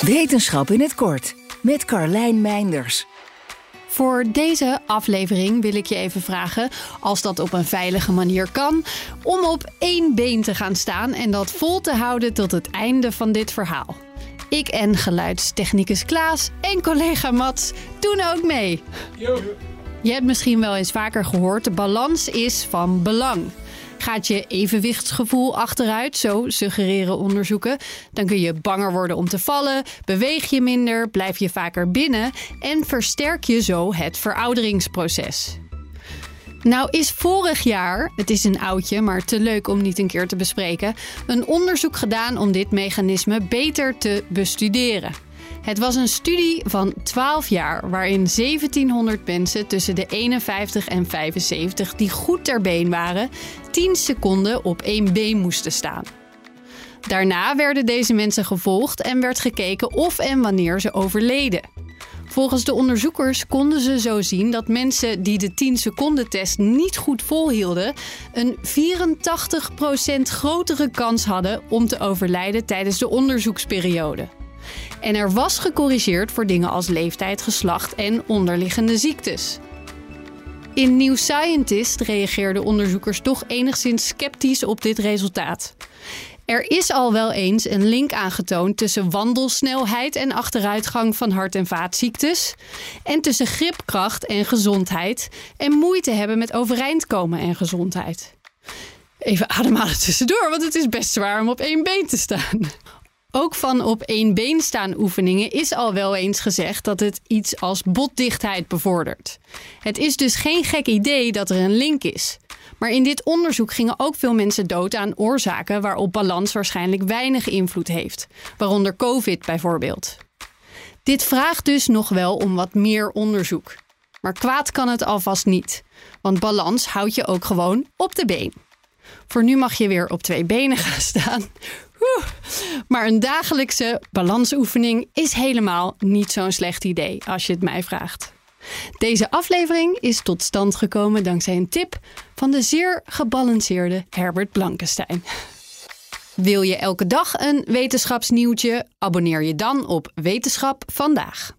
Wetenschap in het kort met Carlijn Meinders. Voor deze aflevering wil ik je even vragen, als dat op een veilige manier kan, om op één been te gaan staan en dat vol te houden tot het einde van dit verhaal. Ik en geluidstechnicus Klaas en collega Mats doen ook mee. Je hebt misschien wel eens vaker gehoord: de balans is van belang. Gaat je evenwichtsgevoel achteruit, zo suggereren onderzoeken, dan kun je banger worden om te vallen, beweeg je minder, blijf je vaker binnen en versterk je zo het verouderingsproces. Nou is vorig jaar, het is een oudje, maar te leuk om niet een keer te bespreken, een onderzoek gedaan om dit mechanisme beter te bestuderen. Het was een studie van 12 jaar waarin 1700 mensen tussen de 51 en 75 die goed ter been waren, 10 seconden op één been moesten staan. Daarna werden deze mensen gevolgd en werd gekeken of en wanneer ze overleden. Volgens de onderzoekers konden ze zo zien dat mensen die de 10 seconden test niet goed volhielden, een 84% grotere kans hadden om te overlijden tijdens de onderzoeksperiode. En er was gecorrigeerd voor dingen als leeftijd, geslacht en onderliggende ziektes. In New Scientist reageerden onderzoekers toch enigszins sceptisch op dit resultaat. Er is al wel eens een link aangetoond tussen wandelsnelheid en achteruitgang van hart- en vaatziektes, en tussen gripkracht en gezondheid, en moeite hebben met overeind komen en gezondheid. Even ademhalen tussendoor, want het is best zwaar om op één been te staan. Ook van op één been staan oefeningen is al wel eens gezegd dat het iets als botdichtheid bevordert. Het is dus geen gek idee dat er een link is. Maar in dit onderzoek gingen ook veel mensen dood aan oorzaken waarop balans waarschijnlijk weinig invloed heeft, waaronder COVID bijvoorbeeld. Dit vraagt dus nog wel om wat meer onderzoek. Maar kwaad kan het alvast niet, want balans houdt je ook gewoon op de been. Voor nu mag je weer op twee benen gaan staan. Maar een dagelijkse balansoefening is helemaal niet zo'n slecht idee als je het mij vraagt. Deze aflevering is tot stand gekomen dankzij een tip van de zeer gebalanceerde Herbert Blankenstein. Wil je elke dag een wetenschapsnieuwtje? Abonneer je dan op Wetenschap vandaag.